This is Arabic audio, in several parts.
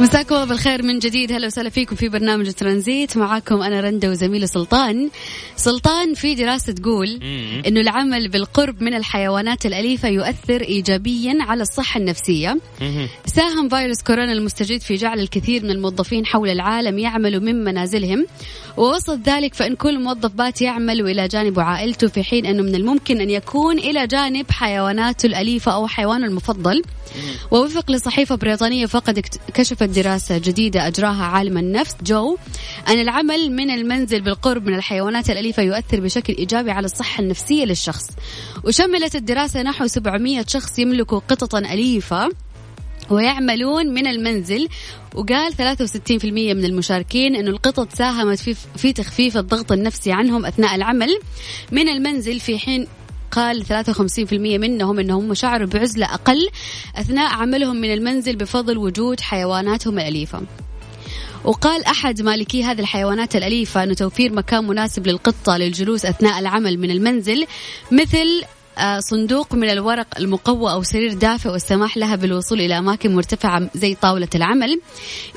مساكم الله بالخير من جديد. هلا وسهلا فيكم في برنامج ترانزيت. معاكم أنا رندا وزميلي سلطان. سلطان في دراسة تقول إنه العمل بالقرب من الحيوانات الأليفة يؤثر ايجابيا على الصحة النفسية. ساهم فيروس كورونا المستجد في جعل الكثير من الموظفين حول العالم يعملوا من منازلهم. ووسط ذلك فإن كل موظف بات يعمل إلى جانب عائلته في حين إنه من الممكن أن يكون إلى جانب حيواناته الأليفة أو حيوانه المفضل. ووفق لصحيفة بريطانية فقد كشفت دراسة جديدة أجراها عالم النفس. جو أن العمل من المنزل بالقرب من الحيوانات الأليفة يؤثر بشكل إيجابي على الصحة النفسية للشخص. وشملت الدراسة نحو 700 شخص يملكوا قططا أليفة ويعملون من المنزل وقال 63% من المشاركين إنه القطط ساهمت في في تخفيف الضغط النفسي عنهم أثناء العمل. من المنزل في حين قال 53% منهم إنهم شعروا بعزلة أقل أثناء عملهم من المنزل بفضل وجود حيواناتهم الأليفة. وقال أحد مالكي هذه الحيوانات الأليفة أنه توفير مكان مناسب للقطة للجلوس أثناء العمل من المنزل مثل صندوق من الورق المقوى أو سرير دافئ والسماح لها بالوصول إلى أماكن مرتفعة زي طاولة العمل.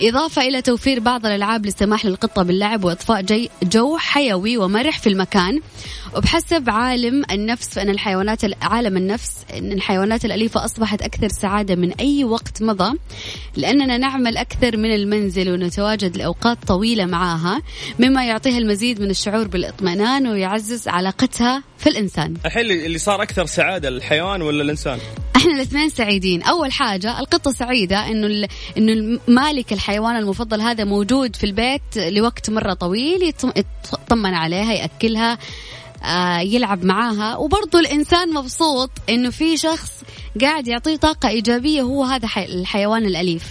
إضافة إلى توفير بعض الألعاب للسماح للقطة باللعب وإضفاء جو حيوي ومرح في المكان. وبحسب عالم النفس فإن الحيوانات عالم النفس أن الحيوانات الأليفة أصبحت أكثر سعادة من أي وقت مضى لأننا نعمل أكثر من المنزل ونتواجد لأوقات طويلة معها مما يعطيها المزيد من الشعور بالإطمئنان ويعزز علاقتها في الإنسان. الحين اللي صار أكثر سعادة الحيوان ولا الإنسان؟ إحنا الاثنين سعيدين. أول حاجة القطة سعيدة إنه إنه مالك الحيوان المفضل هذا موجود في البيت لوقت مرة طويل يطمن عليها يأكلها آه، يلعب معاها. وبرضه الإنسان مبسوط إنه في شخص قاعد يعطيه طاقة إيجابية هو هذا الحيوان الأليف.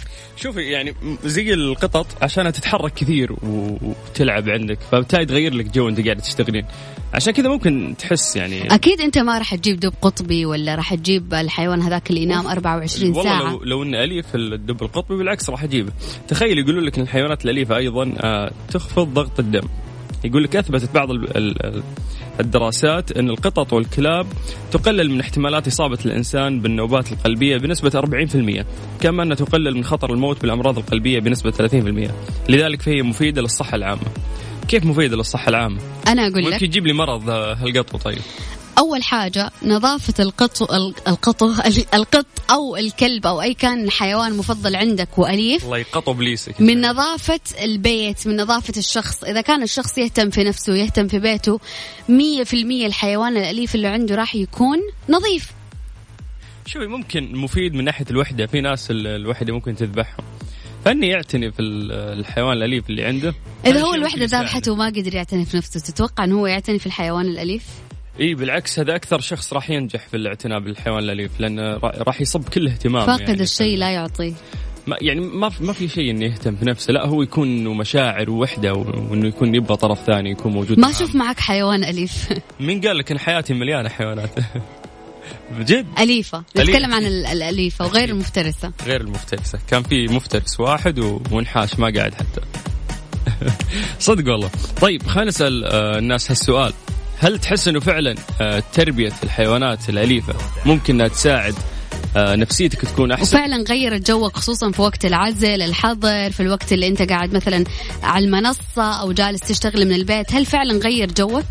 شوفي يعني زي القطط عشانها تتحرك كثير وتلعب عندك فبالتالي تغير لك جو انت قاعدة تشتغلين. عشان كذا ممكن تحس يعني أكيد أنت ما راح تجيب دب قطبي ولا راح تجيب الحيوان هذاك اللي ينام 24 والله ساعة. والله لو, لو انه أليف الدب القطبي بالعكس راح اجيبه تخيل يقولوا لك إن الحيوانات الأليفة أيضا آه، تخفض ضغط الدم. يقول لك أثبتت بعض الدراسات إن القطط والكلاب تقلل من احتمالات إصابة الإنسان بالنوبات القلبية بنسبة 40% كما أنها تقلل من خطر الموت بالأمراض القلبية بنسبة 30% لذلك فهي مفيدة للصحة العامة. كيف مفيدة للصحة العامة؟ أنا أقول لك. ممكن يجيب لي مرض هالقطو طيب؟ أول حاجة نظافة القط القط القط أو الكلب أو أي كان الحيوان مفضل عندك وأليف الله يقطو بليسك من نظافة البيت من نظافة الشخص. إذا كان الشخص يهتم في نفسه يهتم في بيته مية في المية الحيوان الأليف اللي عنده راح يكون نظيف. شوفي ممكن مفيد من ناحية الوحدة. في ناس الوحدة ممكن تذبحهم. فإني يعتني في الحيوان الأليف اللي عنده. إذا هو الوحدة ذبحته وما قدر يعتني في نفسه تتوقع انه هو يعتني في الحيوان الأليف؟ إي بالعكس هذا أكثر شخص راح ينجح في الاعتناء بالحيوان الأليف لأنه راح يصب كل اهتمامه فاقد يعني. الشيء لا يعطيه ما يعني ما ما في شيء إنه يهتم في نفسه لا هو يكون مشاعر ووحدة وإنه يكون يبغى طرف ثاني يكون موجود ما أشوف معك حيوان أليف. مين قال لك إن حياتي مليانة حيوانات؟ بجد؟ أليفة. نتكلم عن الأليفة وغير المفترسة. غير المفترسة. كان في مفترس واحد ومنحاش ما قاعد حتى. صدق والله. طيب خلينا نسأل آه، الناس هالسؤال. هل تحس إنه فعلا آه، تربية الحيوانات الأليفة ممكن إنها تساعد آه، نفسيتك تكون أحسن؟ وفعلا غيرت جوك خصوصا في وقت العزل الحظر في الوقت اللي أنت قاعد مثلا على المنصة أو جالس تشتغل من البيت هل فعلا غير جوك؟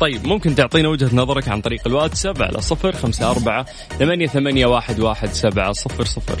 طيب ممكن تعطينا وجهة نظرك عن طريق الواتساب على صفر خمسة أربعة ثمانية, ثمانية واحد, واحد سبعة صفر صفر.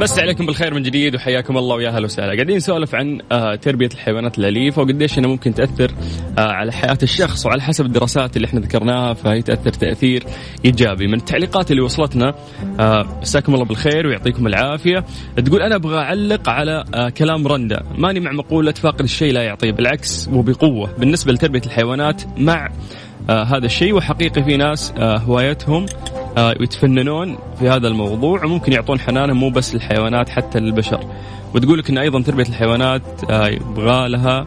مسا عليكم بالخير من جديد وحياكم الله ويا أهلا وسهلا. قاعدين نسولف عن آه، تربية الحيوانات الأليفة وقديش إنها ممكن تأثر آه، على حياة الشخص وعلى حسب الدراسات اللي إحنا ذكرناها فهي تأثر تأثير إيجابي. من التعليقات اللي وصلتنا آه، مساكم الله بالخير ويعطيكم العافية. تقول أنا أبغى أعلق على كلام رندا. ماني مع مقولة فاقد الشيء لا يعطيه بالعكس وبقوة. بالنسبة لتربية الحيوانات مع آه هذا الشيء وحقيقي في ناس آه هوايتهم يتفننون في هذا الموضوع وممكن يعطون حنانهم مو بس للحيوانات حتى للبشر. وتقول لك إن أيضا تربية الحيوانات آه يبغى لها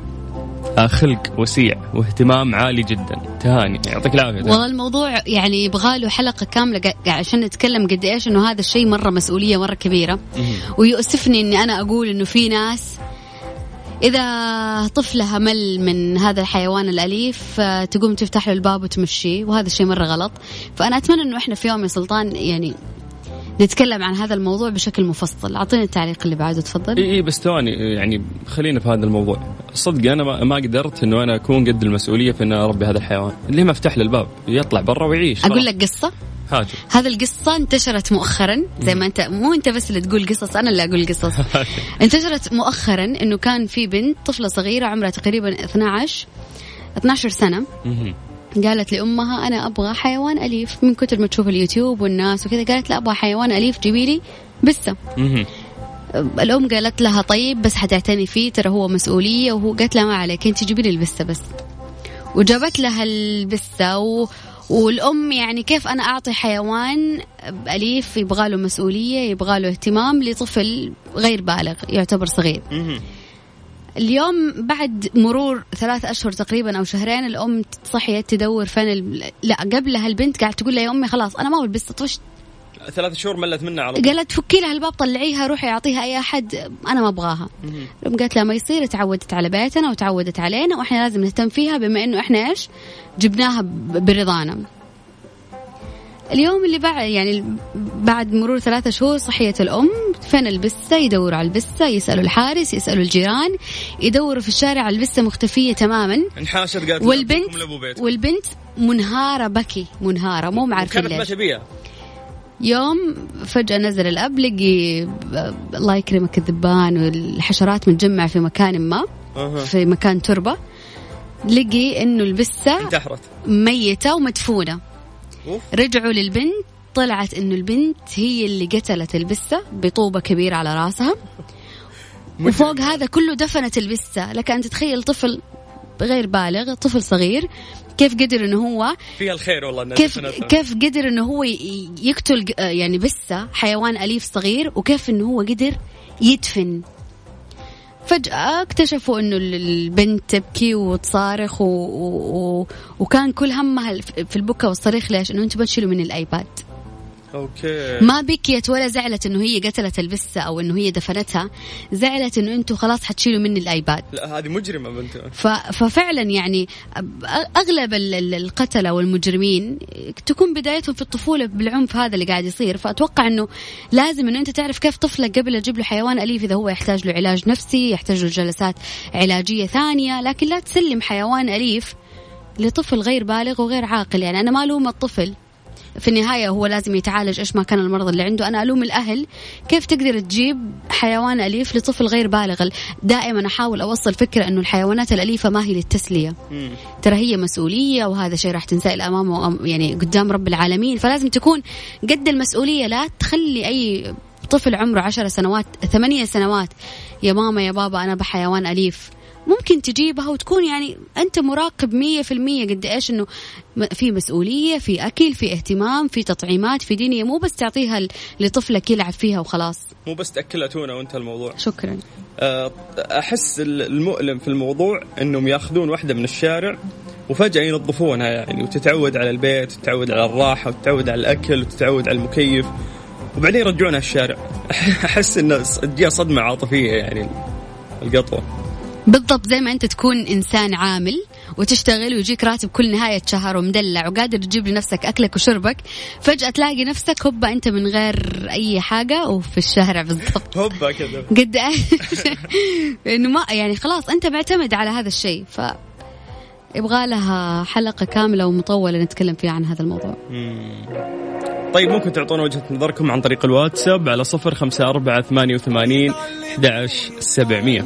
آه خلق وسيع واهتمام عالي جدا. تهاني. يعطيك العافية والله الموضوع يعني يبغى له حلقة كاملة عشان نتكلم قد إيش إنه هذا الشيء مرة مسؤولية مرة كبيرة. ويؤسفني إني أنا أقول إنه في ناس إذا طفلها مل من هذا الحيوان الأليف آه، تقوم تفتح له الباب وتمشيه وهذا الشيء مرة غلط. فأنا أتمنى أنه إحنا في يوم يا سلطان يعني نتكلم عن هذا الموضوع بشكل مفصل. أعطيني التعليق اللي بعده تفضل. إي بس ثواني يعني خلينا في هذا الموضوع. صدق أنا ما قدرت إنه أنا أكون قد المسؤولية في ان أربي هذا الحيوان. اللي ما افتح له الباب يطلع برا ويعيش أقول لك قصة؟ هذه القصة انتشرت مؤخرا زي ما انت مو أنت بس اللي تقول قصص أنا اللي أقول قصص. انتشرت مؤخرا إنه كان في بنت طفلة صغيرة عمرها تقريبا 12 12 سنة. قالت لأمها أنا أبغى حيوان أليف. من كثر ما تشوف اليوتيوب والناس وكذا قالت لا أبغى حيوان أليف جيبي لي بسة. الأم قالت لها طيب بس حتعتني فيه ترى هو مسؤولية. وهو قالت لها ما عليك أنت جيبي لي البسة بس. وجابت لها البسة و... والأم يعني كيف أنا أعطي حيوان أليف يبغى له مسؤولية يبغى له اهتمام لطفل غير بالغ يعتبر صغير. اليوم بعد مرور ثلاث أشهر تقريبا أو شهرين الأم صحيت تدور فين ال... لا قبلها البنت قاعد تقول لها يا أمي خلاص أنا ما البسة طفشت ثلاث شهور ملت منها على طول. قالت فكي لها الباب طلعيها روحي أعطيها أي أحد أنا ما أبغاها. قالت لها ما يصير تعودت على بيتنا وتعودت علينا وإحنا لازم نهتم فيها بما إنه إحنا إيش؟ جبناها برضانا. اليوم اللي بعد يعني بعد مرور ثلاثة شهور صحيت الأم فين البسة يدوروا على البسة يسألوا الحارس يسألوا الجيران يدوروا في الشارع البسة مختفية تماما. انحاشت قالت والبنت والبنت منهارة بكي منهارة مو معرفة كانت ماشية بيها يوم فجأة نزل الأب لقي الله يكرمك الذبان والحشرات متجمعة في مكان ما في مكان تربة. لقي إنه البسة انتحرت. ميتة ومدفونة. رجعوا للبنت طلعت إنه البنت هي اللي قتلت البسة بطوبة كبيرة على راسها. وفوق هذا كله دفنت البسة. لك أن تتخيل طفل غير بالغ طفل صغير كيف قدر إنه هو فيها الخير والله كيف كيف قدر إنه هو يقتل يعني بسة حيوان أليف صغير وكيف إنه هو قدر يدفن. فجأة اكتشفوا إنه البنت تبكي وتصارخ و... و... وكان كل همها في البكاء والصريخ ليش؟ إنه أنتم بتشيلوا من ال iPad. okay. ما بكيت ولا زعلت إنه هي قتلت البسة أو إنه هي دفنتها. زعلت إنه أنتم خلاص حتشيلوا مني ال iPad. لا هذه مجرمة بنت ف... ففعلا يعني أغلب القتلة والمجرمين تكون بدايتهم في الطفولة بالعنف هذا اللي قاعد يصير. فأتوقع إنه لازم إنه أنت تعرف كيف طفلك قبل تجيب له حيوان أليف إذا هو يحتاج له علاج نفسي يحتاج له جلسات علاجية ثانية. لكن لا تسلم حيوان أليف لطفل غير بالغ وغير عاقل. يعني أنا ما ألوم الطفل. في النهاية هو لازم يتعالج إيش ما كان المرض اللي عنده. أنا ألوم الأهل كيف تقدر تجيب حيوان أليف لطفل غير بالغ. دائما أحاول أوصل فكرة أنه الحيوانات الأليفة ما هي للتسلية. ترى هي مسؤولية وهذا شيء راح تنسأل أمامه يعني قدام رب العالمين. فلازم تكون قد المسؤولية. لا تخلي أي طفل عمره عشر سنوات ثمانية سنوات. يا ماما يا بابا أنا بحيوان أليف. ممكن تجيبها وتكون يعني أنت مراقب مية في المية قد إيش إنه في مسؤولية في أكل في اهتمام في تطعيمات في دنيا مو بس تعطيها لطفلك يلعب فيها وخلاص. مو بس تأكلها تونه وأنت الموضوع. شكرا. آه، أحس المؤلم في الموضوع إنهم يأخذون واحدة من الشارع وفجأة ينظفونها يعني وتتعود على البيت وتتعود على الراحة وتتعود على الأكل وتتعود على المكيف وبعدين يرجعونها الشارع. أحس إنه تجيها صدمة عاطفية يعني القطوة. بالضبط زي ما انت تكون إنسان عامل وتشتغل ويجيك راتب كل نهاية شهر ومدلع وقادر تجيب لنفسك أكلك وشربك فجأة تلاقي نفسك هوبا أنت من غير أي حاجة وفي الشارع بالضبط. هوبا كذا قد إنه ما يعني خلاص أنت معتمد على هذا الشيء ف يبغى لها حلقة كاملة ومطولة نتكلم فيها عن هذا الموضوع. طيب ممكن تعطونا وجهة نظركم عن طريق الواتساب على صفر خمسة أربعة ثمانية وثمانين أحد سبعمية.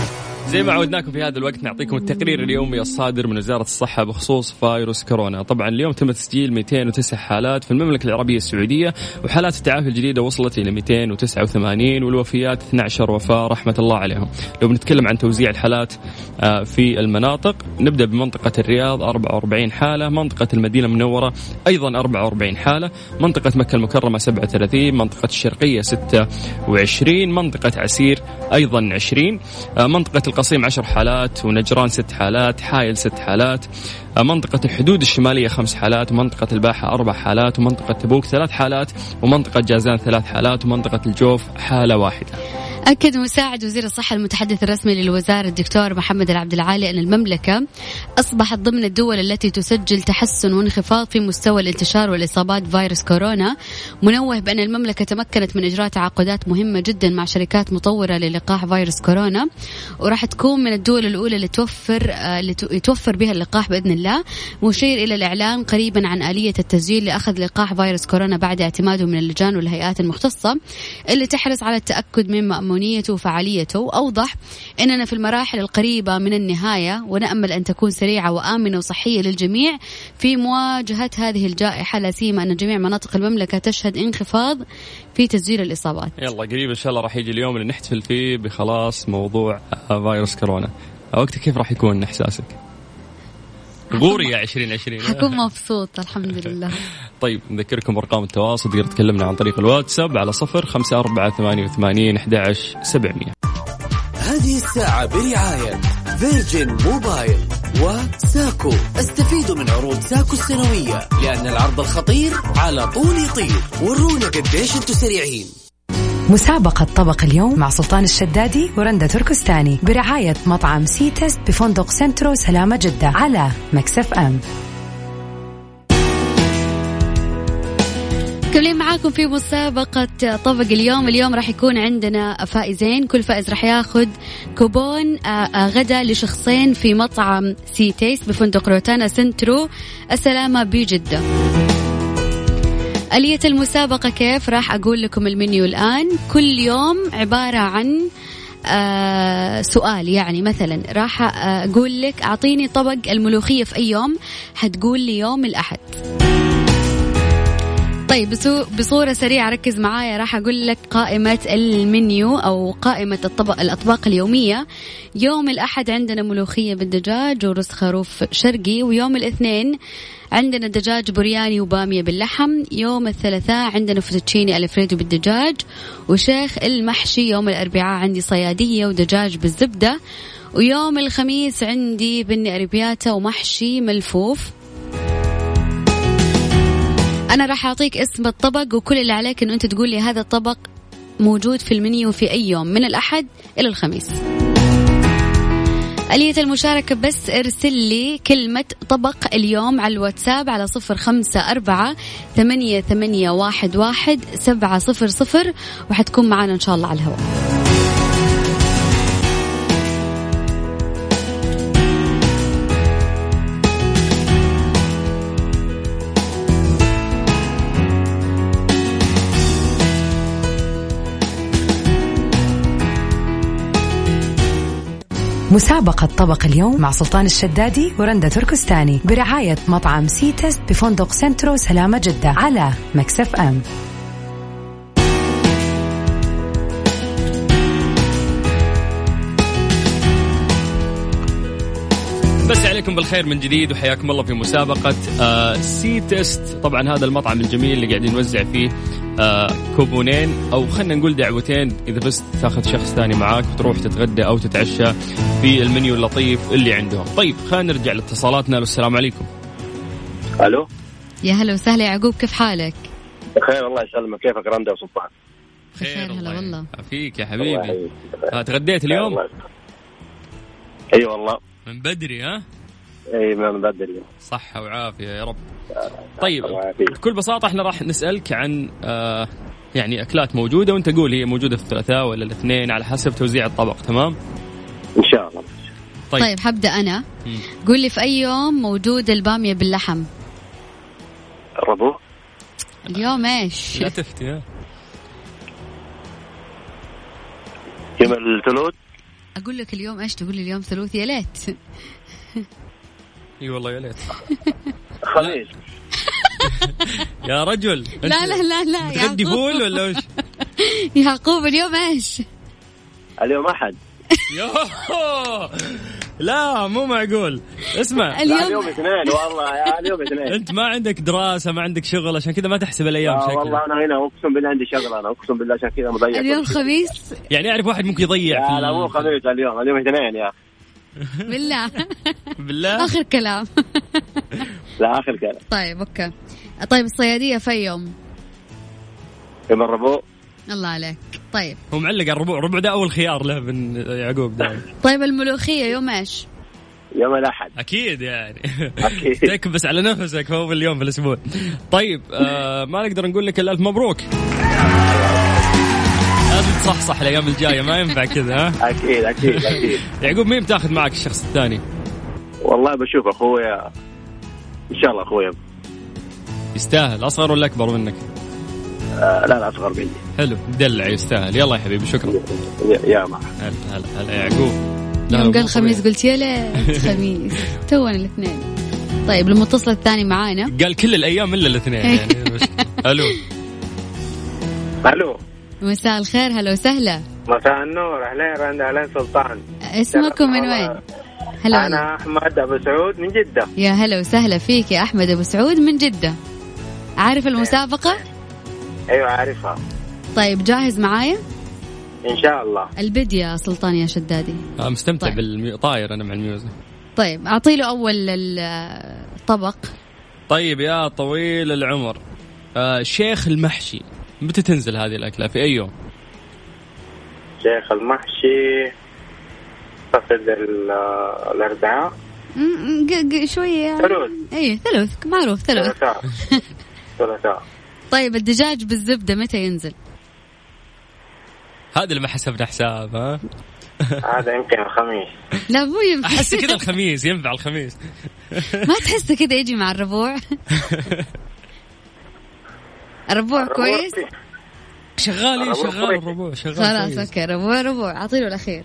زي ما عودناكم في هذا الوقت نعطيكم التقرير اليومي الصادر من وزارة الصحة بخصوص فيروس كورونا. طبعا اليوم تم تسجيل 209 حالات في المملكة العربية السعودية وحالات التعافي الجديدة وصلت إلى 289 والوفيات 12 وفاة رحمة الله عليهم. لو بنتكلم عن توزيع الحالات آه، في المناطق نبدأ بمنطقة الرياض 44 حالة منطقة المدينة المنورة أيضا 44 حالة منطقة مكة المكرمة 37 منطقة الشرقية 26 منطقة عسير أيضا 20 آه، منطقة القصيم 10 حالات ونجران 6 حالات حايل 6 حالات آه، منطقة الحدود الشمالية خمس حالات ومنطقة الباحة أربع حالات ومنطقة تبوك ثلاث حالات ومنطقة جازان ثلاث حالات ومنطقة الجوف حالة واحدة. أكد مساعد وزير الصحة المتحدث الرسمي للوزارة الدكتور محمد العبد العالي أن المملكة أصبحت ضمن الدول التي تسجل تحسن وانخفاض في مستوى الانتشار والإصابات فيروس كورونا منوه بأن المملكة تمكنت من إجراء تعاقدات مهمة جدا مع شركات مطورة للقاح فيروس كورونا وراح تكون من الدول الأولى اللي توفر اللي يتوفر بها اللقاح بإذن الله. مشير إلى الإعلان قريبا عن آلية التسجيل لأخذ لقاح فيروس كورونا بعد اعتماده من اللجان والهيئات المختصة اللي تحرص على التأكد من مأمونيته وفعاليته وأوضح أننا في المراحل القريبة من النهاية ونأمل أن تكون سريعة وآمنة وصحية للجميع. في مواجهة هذه الجائحة لا سيما أن جميع مناطق المملكة تشهد انخفاض في تسجيل الإصابات. يلا قريب إن شاء الله راح يجي اليوم اللي نحتفل فيه بخلاص موضوع فيروس كورونا. وقتها كيف راح يكون إحساسك؟ غوري يا 2020 حكون مبسوط الحمد لله. طيب نذكركم بارقام التواصل تقدر تكلمنا عن طريق الواتساب على صفر خمسة أربعة ثمانية وثمانين أحد سبعمية. هذه الساعة برعاية فيرجن موبايل وساكو. استفيدوا من عروض ساكو السنوية لأن العرض الخطير على طول يطير. ورونا قديش أنتم سريعين. مسابقة طبق اليوم مع سلطان الشدادي ورندا تركستاني برعاية مطعم سي تيست بفندق سنترو سلامة جدة على Mix FM. مكملين معاكم في مسابقة طبق اليوم. اليوم راح يكون عندنا فائزين. كل فائز راح ياخذ كوبون آه، آه، غدا لشخصين في مطعم سي تيست بفندق روتانا سنترو. السلامة بجدة. آلية المسابقة كيف؟ راح أقول لكم المنيو الآن. كل يوم عبارة عن آه سؤال. يعني مثلا راح أقول لك أعطيني طبق الملوخية في أي يوم حتقول لي يوم الأحد. طيب بصورة سريعة ركز معايا. راح أقول لك قائمة المنيو أو قائمة الطبق الأطباق اليومية. يوم الأحد عندنا ملوخية بالدجاج ورز خروف شرقي ويوم الاثنين عندنا دجاج برياني وبامية باللحم. يوم الثلاثاء عندنا فيتوتشيني ألفريدو بالدجاج. وشيخ المحشي يوم الأربعاء عندي صيادية ودجاج بالزبدة. ويوم الخميس عندي بيني أرابياتا ومحشي ملفوف. أنا راح أعطيك اسم الطبق وكل اللي عليك إنه أنت تقول لي هذا الطبق موجود في المنيو في أي يوم من الأحد إلى الخميس. آلية المشاركة بس ارسل لي كلمة طبق اليوم على الواتساب على صفر خمسة أربعة ثمانية, ثمانية واحد, واحد سبعة صفر صفر وحتكون معنا إن شاء الله على الهواء. مسابقة طبق اليوم مع سلطان الشدادي ورندا تركستاني برعاية مطعم سي تيست بفندق سنترو سلامة جدة على Mix FM. عليكم بالخير من جديد وحياكم الله في مسابقة آه سي تيست. طبعا هذا المطعم الجميل اللي قاعدين نوزع فيه آه كوبونين أو خلينا نقول دعوتين إذا بس تاخذ شخص ثاني معاك وتروح تتغدى أو تتعشى في المنيو اللطيف اللي عندهم. طيب خلينا نرجع لاتصالاتنا. السلام عليكم. ألو. يا هلا وسهلا يعقوب كيف حالك؟ بخير الله يسلمك. كيفك رندا وسلطان؟ بخير هلا والله. فيك يا حبيبي. آه تغديت اليوم؟ أي والله. من بدري ها؟ اي من بدري. صحة وعافية يا رب. طيب بكل بساطة إحنا راح نسألك عن آه يعني أكلات موجودة وأنت قول هي موجودة في الثلاثاء ولا الاثنين على حسب توزيع الطبق تمام؟ طيب, طيب حبدا أنا. مم. قول لي في أي يوم موجود البامية باللحم؟ الربوع اليوم إيش؟ لا تفتي ها. يوم الثلوث أقول لك اليوم إيش؟ تقول لي اليوم ثلوث يا ليت. إي والله يا ليت. خميس يا رجل لا لا لا لا بتغدي يعقوب. فول ولا وش؟ يعقوب اليوم إيش؟ اليوم أحد. يوه لا مو معقول. اسمع. اليوم اليوم اثنين والله اليوم اثنين. أنت ما عندك دراسة ما عندك شغل عشان كذا ما تحسب الأيام شكلك. والله أنا هنا أقسم بالله عندي شغله أنا أقسم بالله عشان كذا مضيع اليوم. خميس؟ يعني أعرف واحد ممكن يضيع لا لا مو خميس اليوم اليوم اثنين يا. بالله. بالله. آخر كلام. لا آخر كلام. طيب أوكي. طيب الصيادية في يوم؟ يوم الربوع. الله عليك. طيب. هو معلق على الربوع. الربوع ده أول خيار له من يعقوب دائما طيب الملوخية يوم إيش؟ يوم الأحد. أكيد يعني. أكيد. تكبس على نفسك في اول يوم في الأسبوع. طيب آه ما نقدر نقول لك الا الف مبروك. لازم تصحصح الأيام الجاية ما ينفع كذا ها؟ أكيد أكيد أكيد. يعقوب مين بتاخذ معك الشخص الثاني؟ والله بشوف أخويا إن شاء الله أخويا. يستاهل أصغر ولا أكبر منك؟ آه لا لا أصغر مني. حلو دلع يستاهل. يلا يا حبيبي شكرا. يا- مع. هلا هلا هلا يعقوب. يوم قال خميس. قلت يا ليت خميس. تونا الاثنين. طيب المتصل الثاني معانا. قال كل الأيام إلا الاثنين يعني. ألو. ألو. مساء الخير هلا وسهلا. مساء النور أهلين رند أهلين سلطان. اسمكم من وين؟ هلا. أنا أحمد أبو سعود من جدة. يا هلا وسهلا فيك يا أحمد أبو سعود من جدة. عارف المسابقة؟ أيوه عارفها. طيب جاهز معايا؟ إن شاء الله. البدي يا سلطان يا شدادي. آه مستمتع طيب. بالمي... طاير أنا مع الميوزك. طيب أعطي له أول الطبق طيب يا طويل العمر. آه شيخ المحشي. متى تنزل هذه الأكلة في أي يوم؟ شيخ المحشي اعتقد ال- الاربعاء ق- شوية ثلوث. اي ثلث معروف ثلث. ثلاثاء طيب الدجاج بالزبدة متى ينزل؟ هذا اللي ما حسبنا حساب ها؟ هذا يمكن الخميس. لا مو ينفع أحس كذا الخميس ينفع الخميس. ما تحس كذا يجي مع الربوع؟ الربوع كويس؟ شغال الربوع شغال. الربوع شغال خلاص. أوكي ربوع ربوع. اعطي له الأخير.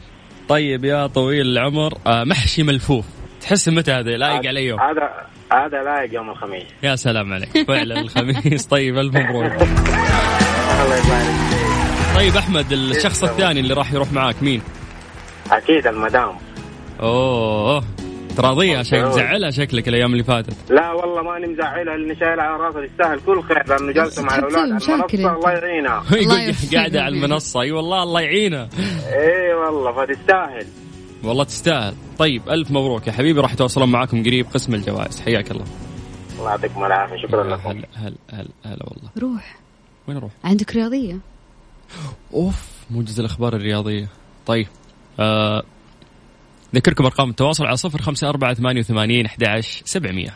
طيب يا طويل العمر آه محشي ملفوف. تحس متى هذا؟ لايق على يوم هذا هذا لايق يوم الخميس. يا سلام عليك. فعلا الخميس. طيب ألف مبروك. الله يبارك فيك. طيب أحمد الشخص الثاني اللي راح يروح معاك مين؟ أكيد المدام. أوه. تراضيها شك مبروك. مزعلها شكلك الأيام اللي فاتت. لا والله ماني مزعلها لأني شايلها على راسها تستاهل كل خير لأنه جالسة مع الأولاد على المنصة. الله يعينها. يقول قاعدة على. المنصة. أي والله الله يعينها. إي والله فتستاهل. والله تستاهل. طيب ألف مبروك يا حبيبي. راح يتواصلون معاكم قريب قسم الجوائز. حياك الله. الله يعطيكم العافية. شكرا لكم. هلا هلا هلا هلا والله. روح. وين أروح؟ عندك رياضية؟ أوف موجز الأخبار الرياضية. طيب آه ذكركم أرقام التواصل على صفر خمسة أربعة ثمانية وثمانين أحد سبعمية.